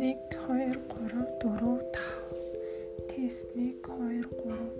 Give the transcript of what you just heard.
1 2 3 4 5 тест 1 2 3 4 5